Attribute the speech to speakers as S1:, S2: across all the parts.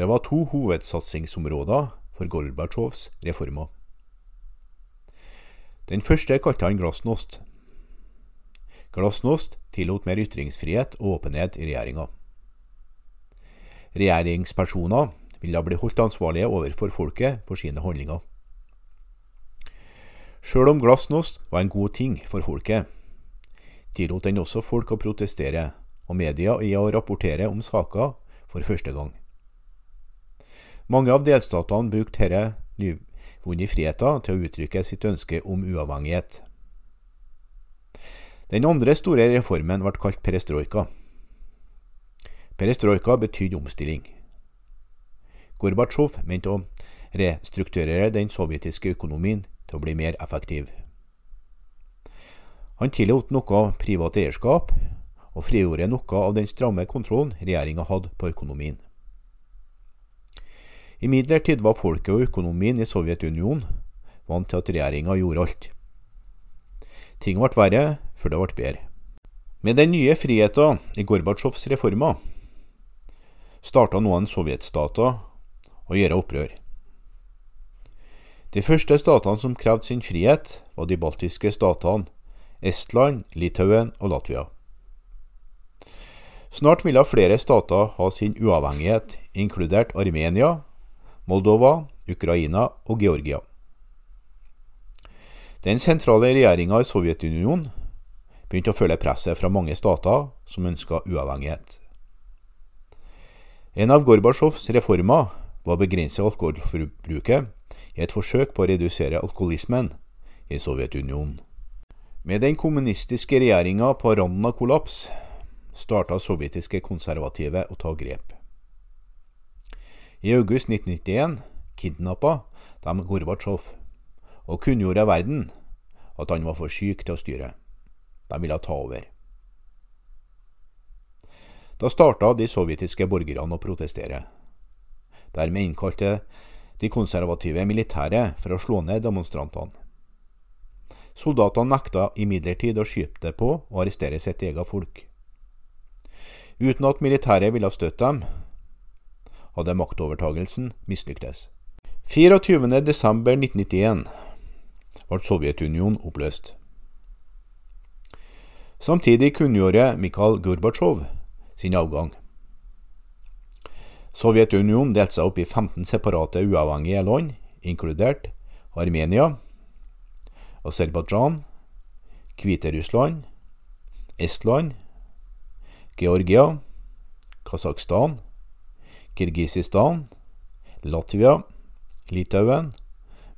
S1: Det var to hovedsatsingsområder for Gorbatsjovs reformer. Den første kalte han glasnost. Glasnost tillot mer ytringsfrihet og åpenhet i regjeringa. Regjeringspersoner ville da bli holdt ansvarlige overfor folket for sine handlinger. Sjøl om glasnost var en god ting for folket, tillot den også folk å protestere og media i å rapportere om saker for første gang. Mange av delstatene brukte herre nyvunne friheter til å uttrykke sitt ønske om uavhengighet. Den andre store reformen ble kalt perestrojka. Perestrojka betydde omstilling. Gorbatsjov mente å restrukturere den sovjetiske økonomien til å bli mer effektiv. Han tillot noe privat eierskap, og frigjorde noe av den stramme kontrollen regjeringa hadde på økonomien. Imidlertid var folket og økonomien i Sovjetunionen vant til at regjeringa gjorde alt. Ting ble verre før det ble bedre. Med den nye friheten i Gorbatsjovs reformer starta noen sovjetstater å gjøre opprør. De første statene som krevde sin frihet, var de baltiske statene Estland, Litauen og Latvia. Snart ville flere stater ha sin uavhengighet, inkludert Armenia, Moldova, Ukraina og Georgia. Den sentrale regjeringa i Sovjetunionen begynte å føle presset fra mange stater som ønska uavhengighet. En av Gorbatsjovs reformer var å begrense alkoholforbruket i et forsøk på å redusere alkoholismen i Sovjetunionen. Med den kommunistiske regjeringa på randen av kollaps starta sovjetiske konservative å ta grep. I august 1991 kidnappa de Gorbatsjov og kunngjorde verden at han var for syk til å styre. De ville ta over. Da starta de sovjetiske borgerne å protestere. Dermed innkalte de konservative militære for å slå ned demonstrantene. Soldatene nekta imidlertid å skyte på og arrestere sitt eget folk. Uten at militæret ville støtte dem, hadde maktovertagelsen mislyktes. 24.12.1991 ble Sovjetunionen oppløst. Samtidig kunngjorde Mikhail Gorbatsjov sin avgang. Sovjetunionen delte seg opp i 15 separate uavhengige land, inkludert Armenia, Aserbajdsjan, Hviterussland, Estland, Georgia, Kasakhstan, Kirgisistan, Latvia, Litauen,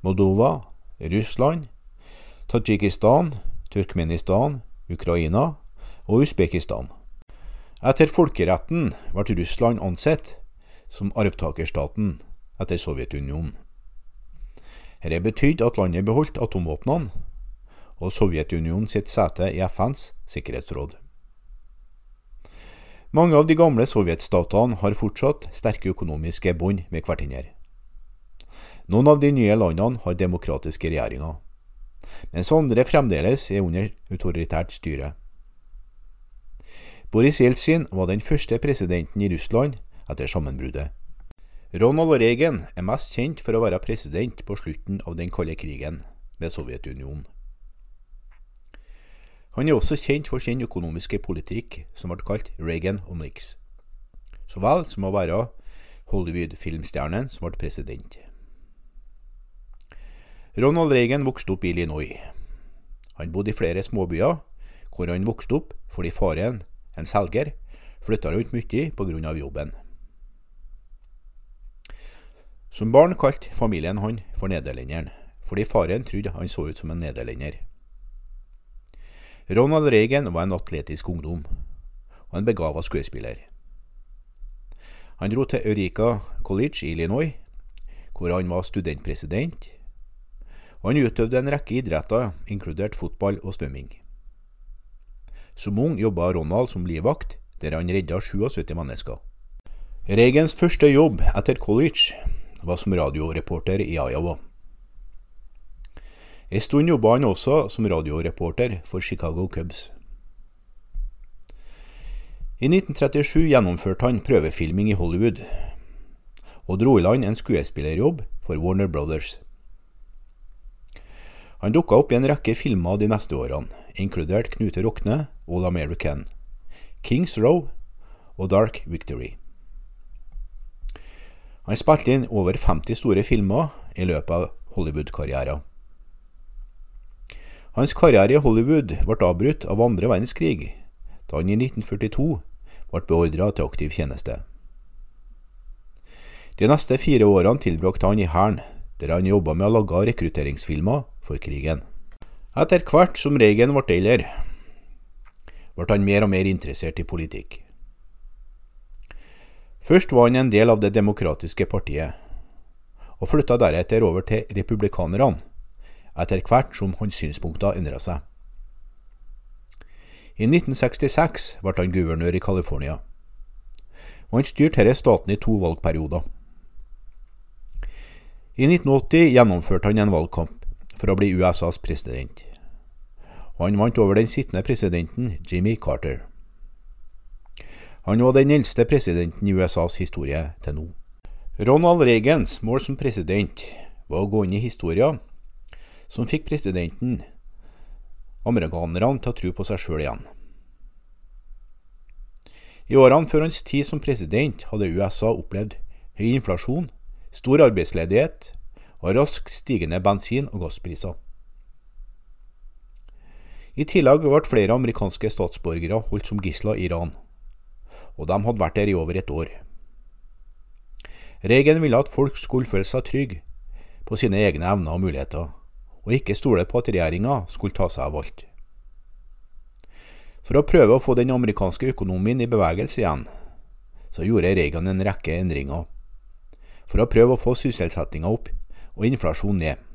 S1: Moldova, Russland, Tadsjikistan, Turkmenistan, Ukraina og Usbekistan. Etter folkeretten ble Russland ansett som arvtakerstaten etter Sovjetunionen. Dette betydde at landet beholdt atomvåpnene og Sovjetunionen sitt sete i FNs sikkerhetsråd. Mange av de gamle sovjetstatene har fortsatt sterke økonomiske bånd med hverandre. Noen av de nye landene har demokratiske regjeringer, mens andre fremdeles er under autoritært styre. Boris Jeltsin var den første presidenten i Russland etter sammenbruddet. Ronald Reagan er mest kjent for å være president på slutten av den kalde krigen med Sovjetunionen. Han er også kjent for sin økonomiske politikk, som ble kalt Reaganomics, så vel som å være Hollywood-filmstjernen som ble president. Ronald Reagan vokste opp i Illinois. Han bodde i flere småbyer, hvor han vokste opp fordi faren, en selger, flytta rundt mye pga. jobben. Som barn kalte familien han for nederlenderen, fordi faren trodde han så ut som en nederlender. Ronald Reagan var en atletisk ungdom, og en begava skuespiller. Han dro til Eureka College i Illinois, hvor han var studentpresident, og han utøvde en rekke idretter, inkludert fotball og svømming. Som ung jobba Ronald som livvakt, der han redda 77 mennesker. Reagans første jobb etter college var som radioreporter i Iowa. En stund jobba han også som radioreporter for Chicago Cubs. I 1937 gjennomførte han prøvefilming i Hollywood, og dro i land en skuespillerjobb for Warner Brothers. Han dukka opp i en rekke filmer de neste årene, inkludert Knute Rokne, All American, Kings Row og Dark Victory. Han spilte inn over 50 store filmer i løpet av Hollywood-karrieren. Hans karriere i Hollywood ble avbrutt av andre verdenskrig, da han i 1942 ble beordra til aktiv tjeneste. De neste fire årene tilbrakte han i Hæren, der han jobba med å lage rekrutteringsfilmer for krigen. Etter hvert som Reagan ble eldre, ble han mer og mer interessert i politikk. Først var han en del av Det demokratiske partiet, og flytta deretter over til republikanerne, etter hvert som hans synspunkter endra seg. I 1966 ble han guvernør i California, og han styrte denne staten i to valgperioder. I 1980 gjennomførte han en valgkamp for å bli USAs president, og han vant over den sittende presidenten Jimmy Carter. Han var den eldste presidenten i USAs historie til nå. Ronald Reagans mål som president var å gå inn i historien som fikk presidenten amerikanerne til å tro på seg sjøl igjen. I årene før hans tid som president hadde USA opplevd høy inflasjon, stor arbeidsledighet og raskt stigende bensin- og gasspriser. I tillegg ble flere amerikanske statsborgere holdt som gisler i Iran, og de hadde vært der i over et år. Reagan ville at folk skulle føle seg trygge på sine egne evner og muligheter, og ikke stole på at regjeringa skulle ta seg av alt. For å prøve å få den amerikanske økonomien i bevegelse igjen, så gjorde Reagan en rekke endringer, for å prøve å få sysselsettinga opp og inflasjonen ned.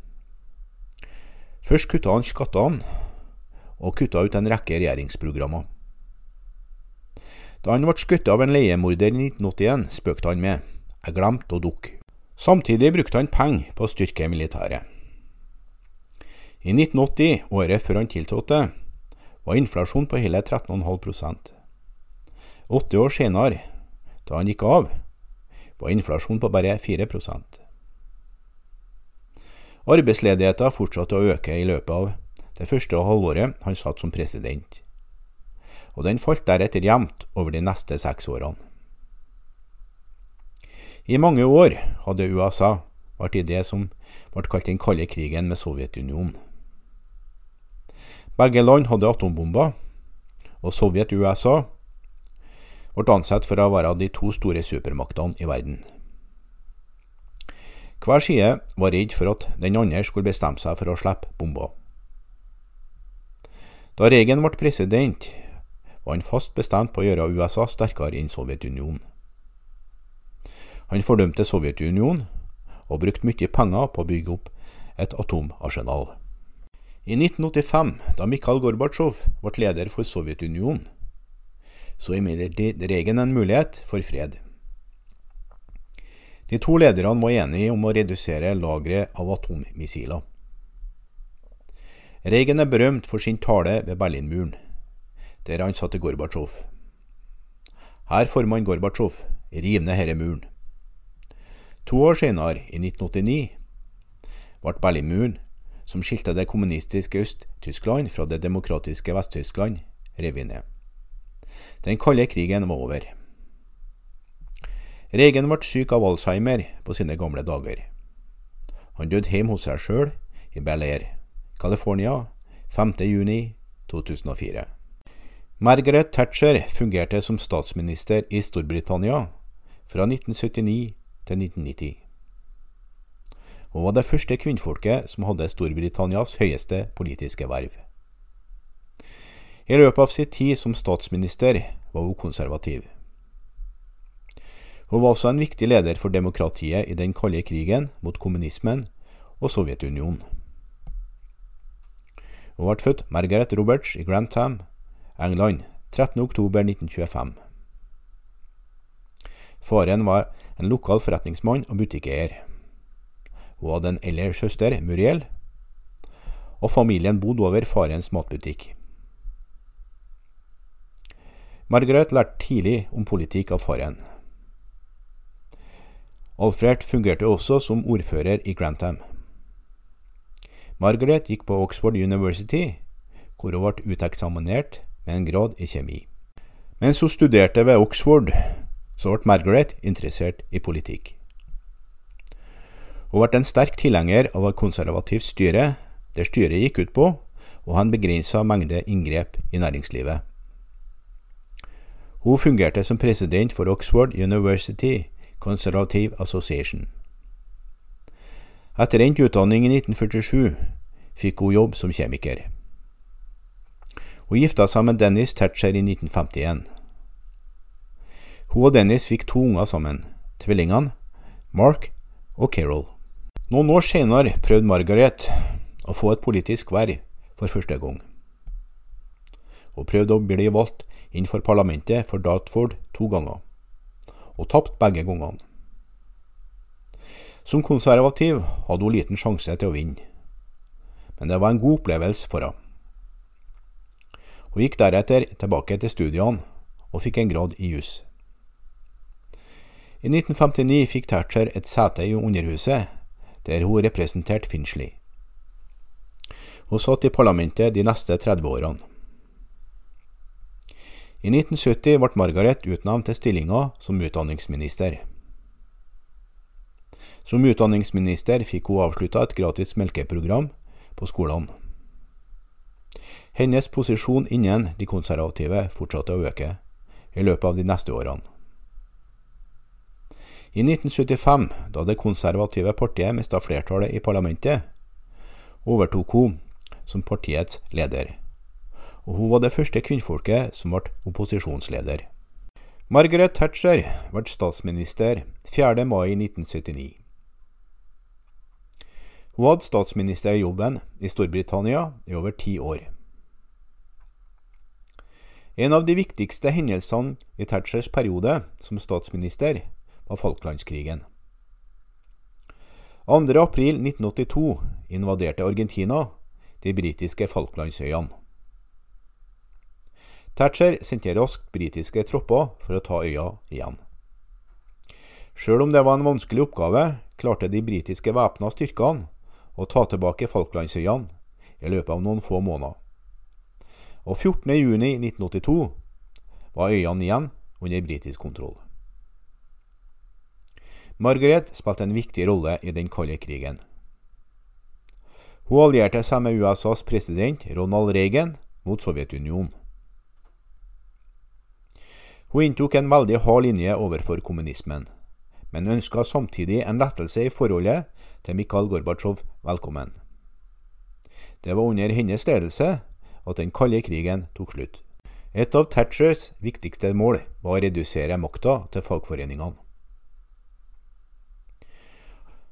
S1: Først kutta han skattene, og kutta ut en rekke regjeringsprogrammer. Da han ble skutt av en leiemorder i 1981, spøkte han med jeg glemte å dukke. Samtidig brukte han penger på å styrke militæret. I 1980, året før han tiltrådte, var inflasjonen på hele 13,5% Åtte år senere, da han gikk av, var inflasjonen på bare 4% Arbeidsledigheten fortsatte å øke i løpet av det første halvåret han satt som president, og den falt deretter jevnt over de neste seks årene. I mange år hadde USA vært i det som ble kalt den kalde krigen med Sovjetunionen. Begge land hadde atombomber, og Sovjet og USA ble ansett for å være de to store supermaktene i verden. Hver side var redd for at den andre skulle bestemme seg for å slippe bomber. Da Reagan ble president, var han fast bestemt på å gjøre USA sterkere enn Sovjetunionen. Han fordømte Sovjetunionen og brukte mye penger på å bygge opp et atomarsenal. I 1985, da Mikhail Gorbatsjov ble leder for Sovjetunionen, så imidlertid Regen en mulighet for fred. De to lederne var enige om å redusere lageret av atommissiler. Regen er berømt for sin tale ved Berlinmuren, der han sa Gorbatsjov Her, formann Gorbatsjov, riv ned herre muren. To år senere, i 1989, ble Berlinmuren, som skilte det kommunistiske Øst-Tyskland fra det demokratiske Vest-Tyskland, revet ned. Den kalde krigen var over. Regen ble syk av Alzheimer på sine gamle dager. Han døde hjemme hos seg sjøl i Bel Air, California, 5.6.2004. Margaret Thatcher fungerte som statsminister i Storbritannia fra 1979 til 1990. Hun var det første kvinnfolket som hadde Storbritannias høyeste politiske verv. I løpet av sin tid som statsminister var hun konservativ. Hun var også en viktig leder for demokratiet i den kalde krigen mot kommunismen og Sovjetunionen. Hun ble født Margaret Roberts i Grantham, England, 13.10.1925. Faren var en lokal forretningsmann og butikkeier. Hun hadde en eldre søster, Muriel, og familien bodde over farens matbutikk. Margaret lærte tidlig om politikk av faren. Alfred fungerte også som ordfører i Grantham. Margaret gikk på Oxford University, hvor hun ble uteksaminert med en grad i kjemi. Mens hun studerte ved Oxford, så ble Margaret interessert i politikk. Hun ble en sterk tilhenger av et konservativt styre, der styret gikk ut på å ha en begrensa mengde inngrep i næringslivet. Hun fungerte som president for Oxford University Conservative Association. Etter endt utdanning i 1947 fikk hun jobb som kjemiker. Hun gifta seg med Dennis Thatcher i 1951. Hun og Dennis fikk to unger sammen, tvillingene Mark og Carol. Noen år senere prøvde Margaret å få et politisk verv for første gang. Hun prøvde å bli valgt inn for parlamentet for Dartford to ganger, og tapte begge gangene. Som konservativ hadde hun liten sjanse til å vinne, men det var en god opplevelse for henne. Hun gikk deretter tilbake til studiene og fikk en grad i juss. I 1959 fikk Thatcher et sete i Underhuset, der hun representerte Finchley. Hun satt i parlamentet de neste 30 årene. I 1970 ble Margaret utnevnt til stillinga som utdanningsminister. Som utdanningsminister fikk hun avslutta et gratis melkeprogram på skolene. Hennes posisjon innen de konservative fortsatte å øke i løpet av de neste årene. I 1975, da det konservative partiet mista flertallet i parlamentet, overtok hun som partiets leder og hun var det første kvinnfolket som ble opposisjonsleder. Margaret Thatcher ble statsminister 4. mai 1979. Hun hadde statsministerjobben i Storbritannia i over ti år. En av de viktigste hendelsene i Thatchers periode som statsminister var Falklandskrigen. 2.4.1982 invaderte Argentina de britiske Falklandsøyene. Thatcher sendte raskt britiske tropper for å ta øya igjen. Sjøl om det var en vanskelig oppgave, klarte de britiske væpna styrkene å ta tilbake Falklandsøyene i løpet av noen få måneder. Og 14.6.1982 var øyene igjen under britisk kontroll. Margaret spilte en viktig rolle i den kalde krigen. Hun allierte seg med USAs president Ronald Reagan mot Sovjetunionen. Hun inntok en veldig hard linje overfor kommunismen, men ønska samtidig en lettelse i forholdet til Mikhail Gorbatsjov velkommen. Det var under hennes ledelse at den kalde krigen tok slutt. Et av Thatchers viktigste mål var å redusere makta til fagforeningene.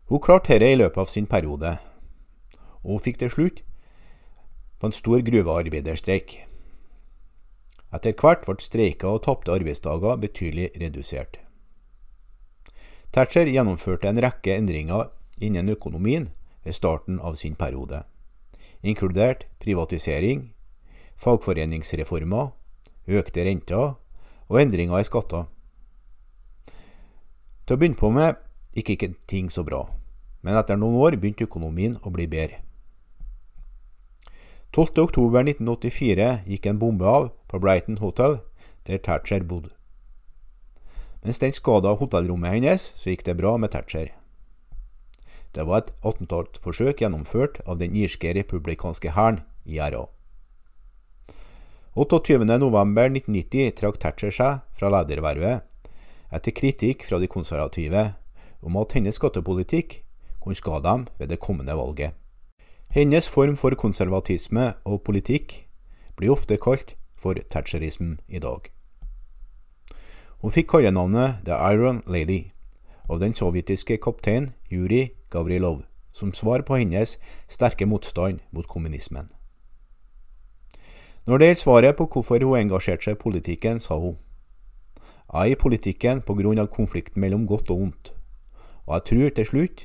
S1: Hun klarte dette i løpet av sin periode, og hun fikk til slutt på en stor gruvearbeiderstreik. Etter hvert ble streiker og tapte arbeidsdager betydelig redusert. Thatcher gjennomførte en rekke endringer innen økonomien ved starten av sin periode, inkludert privatisering, fagforeningsreformer, økte renter og endringer i skatter. Til å begynne på med gikk ikke ting så bra, men etter noen år begynte økonomien å bli bedre. 12.10.1984 gikk en bombe av på Brighton Hotel, der Thatcher bodde. Mens den skada hotellrommet hennes, så gikk det bra med Thatcher. Det var et attentatforsøk gjennomført av den irske republikanske hæren, IRA. 28.11.1990 trakk Thatcher seg fra ledervervet etter kritikk fra de konservative om at hennes skattepolitikk kunne skade dem ved det kommende valget. Hennes form for konservatisme og politikk blir ofte kalt for thatcherism i dag. Hun fikk kallenavnet The Iron Lady av den sovjetiske kaptein Juri Gavrilov som svar på hennes sterke motstand mot kommunismen. Når det gjelder svaret på hvorfor hun engasjerte seg i politikken, sa hun Jeg er i politikken på grunn av konflikten mellom godt og ondt, og jeg tror til slutt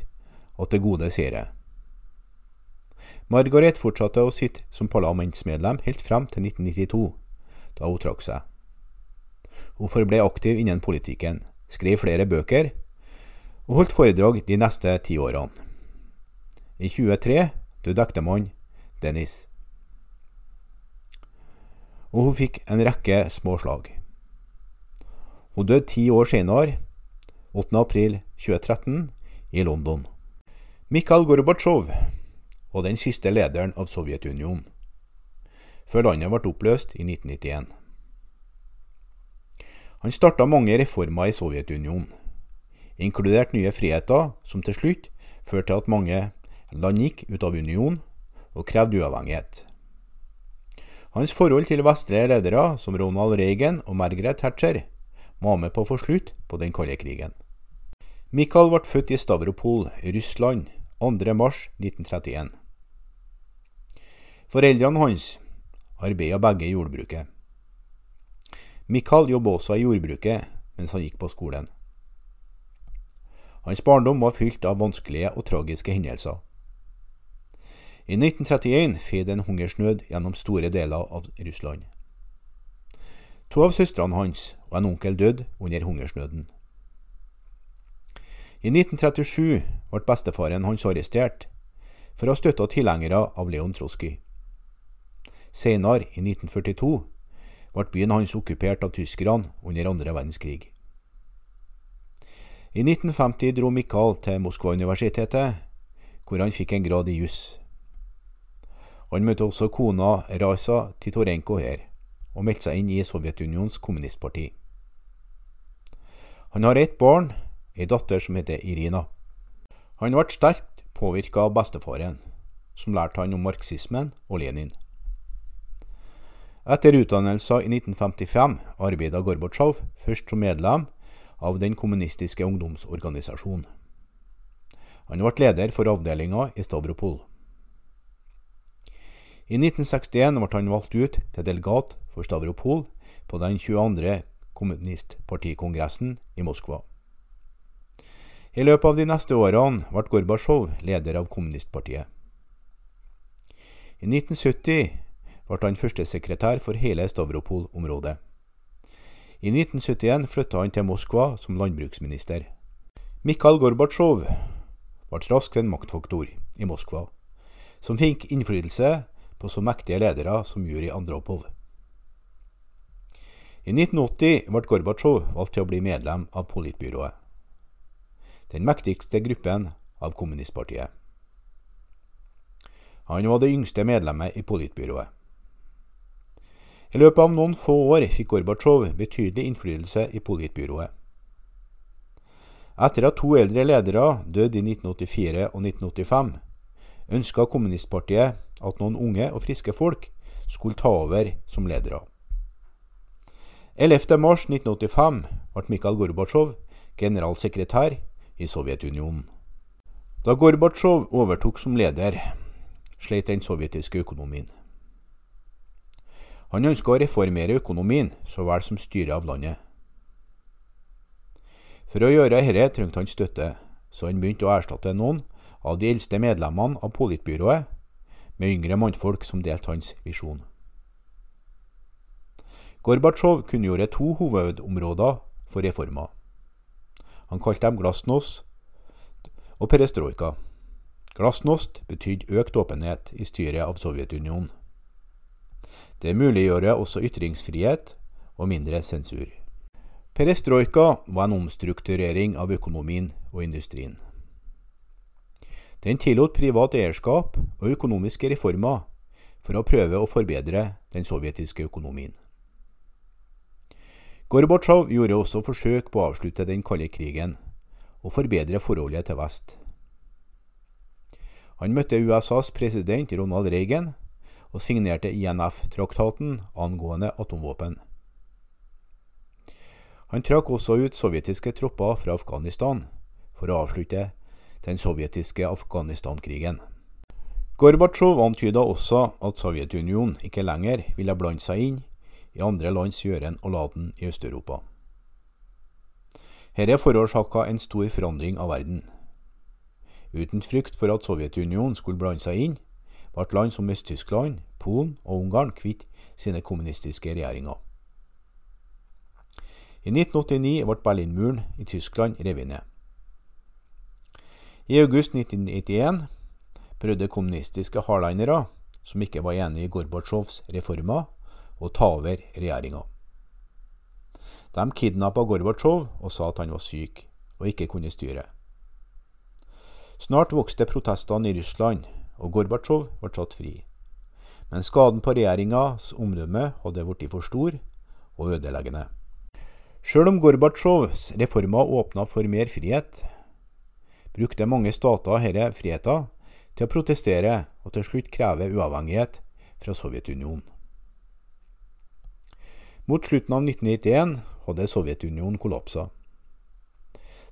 S1: at det gode sier Margaret fortsatte å sitte som parlamentsmedlem helt frem til 1992, da hun trakk seg. Hun forble aktiv innen politikken, skrev flere bøker, og holdt foredrag de neste ti årene. I 23 døde ektemann Dennis, og hun fikk en rekke små slag. Hun døde ti år senere, 8. april 2013, i London. Mikhail Gorbatsjov var den siste lederen av Sovjetunionen, før landet ble oppløst i 1991. Han starta mange reformer i Sovjetunionen, inkludert nye friheter, som til slutt førte til at mange land gikk ut av unionen og krevde uavhengighet. Hans forhold til vestlige ledere som Ronald Reagan og Margaret Thatcher var med på å få slutt på den kalde krigen. Mikhail ble født i Stavropol, Russland, 2.3.1931. Foreldrene hans arbeidet begge i jordbruket. Mikhail jobbet også i jordbruket mens han gikk på skolen. Hans barndom var fylt av vanskelige og tragiske hendelser. I 1931 feide en hungersnød gjennom store deler av Russland. To av søstrene hans og en onkel døde under hungersnøden. I 1937 ble bestefaren hans arrestert for å ha støtta tilhengere av Leon Trotsky. Senere, i 1942, ble byen hans okkupert av tyskerne under andre verdenskrig. I 1950 dro Mikael til Moskva-universitetet, hvor han fikk en grad i juss. Han møtte også kona Raisa Titorenko her, og meldte seg inn i Sovjetunionens kommunistparti. Han har ett barn, ei datter som heter Irina. Han ble sterkt påvirka av bestefaren, som lærte han om marxismen og Lenin. Etter utdannelsen i 1955 arbeidet Gorbatsjov først som medlem av den kommunistiske ungdomsorganisasjonen. Han ble leder for avdelinga i Stavropol. I 1961 ble han valgt ut til delegat for Stavropol på den 22 kommunistpartikongressen i Moskva. I løpet av de neste årene ble Gorbatsjov leder av kommunistpartiet. I 1970 ble han førstesekretær for hele Stavropol-området. I 1971 flytta han til Moskva som landbruksminister. Mikhail Gorbatsjov ble raskt en maktfaktor i Moskva, som fikk innflytelse på så mektige ledere som Jurij Andropov. I 1980 ble Gorbatsjov valgt til å bli medlem av politbyrået, den mektigste gruppen av kommunistpartiet. Han var det yngste medlemmet i politbyrået. I løpet av noen få år fikk Gorbatsjov betydelig innflytelse i politbyrået. Etter at to eldre ledere døde i 1984 og 1985, ønska kommunistpartiet at noen unge og friske folk skulle ta over som ledere. 11.3.1985 ble Mikhail Gorbatsjov generalsekretær i Sovjetunionen. Da Gorbatsjov overtok som leder, sleit den sovjetiske økonomien. Han ønska å reformere økonomien så vel som styret av landet. For å gjøre dette trengte han støtte, så han begynte å erstatte noen av de eldste medlemmene av politbyrået med yngre mannfolk som delte hans visjon. Gorbatsjov kunngjorde to hovedområder for reformer. Han kalte dem glasnost og perestrojka. Glasnost betydde økt åpenhet i styret av Sovjetunionen. Det muliggjorde også ytringsfrihet og mindre sensur. Perestrojka var en omstrukturering av økonomien og industrien. Den tillot privat eierskap og økonomiske reformer for å prøve å forbedre den sovjetiske økonomien. Gorbatsjov gjorde også forsøk på å avslutte den kalde krigen og forbedre forholdet til vest. Han møtte USAs president Ronald Reagan og signerte INF-traktaten angående atomvåpen. Han trakk også ut sovjetiske tropper fra Afghanistan for å avslutte den sovjetiske Afghanistan-krigen. Gorbatsjov antyda også at Sovjetunionen ikke lenger ville blande seg inn i andre lands gjøren og laden i Øst-Europa. Dette forårsaka en stor forandring av verden. Uten frykt for at Sovjetunionen skulle blande seg inn, ble land som Øst-Tyskland, Polen og Ungarn kvitt sine kommunistiske regjeringer. I 1989 ble Berlinmuren i Tyskland revet ned. I august 1991 prøvde kommunistiske hardlinere, som ikke var enig i Gorbatsjovs reformer, å ta over regjeringa. De kidnappa Gorbatsjov og sa at han var syk og ikke kunne styre. Snart vokste protestene i Russland, og Gorbatsjov ble satt fri. Men skaden på regjeringas omdømme hadde blitt for stor og ødeleggende. Sjøl om Gorbatsjovs reformer åpna for mer frihet, brukte mange stater denne friheter til å protestere og til slutt kreve uavhengighet fra Sovjetunionen. Mot slutten av 1991 hadde Sovjetunionen kollapsa.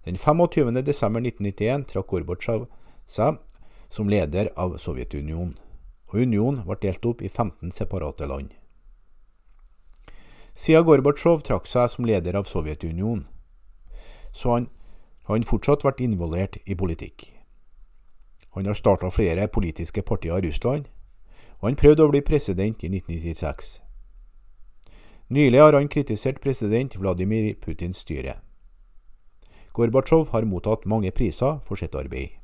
S1: Den 25. desember 1991 trakk Gorbatsjov seg som leder av Sovjetunionen, og unionen ble delt opp i 15 separate land. Siden Gorbatsjov trakk seg som leder av Sovjetunionen, så han, har han fortsatt vært involvert i politikk. Han har starta flere politiske partier i Russland, og han prøvde å bli president i 1996. Nylig har han kritisert president Vladimir Putins styre. Gorbatsjov har mottatt mange priser for sitt arbeid.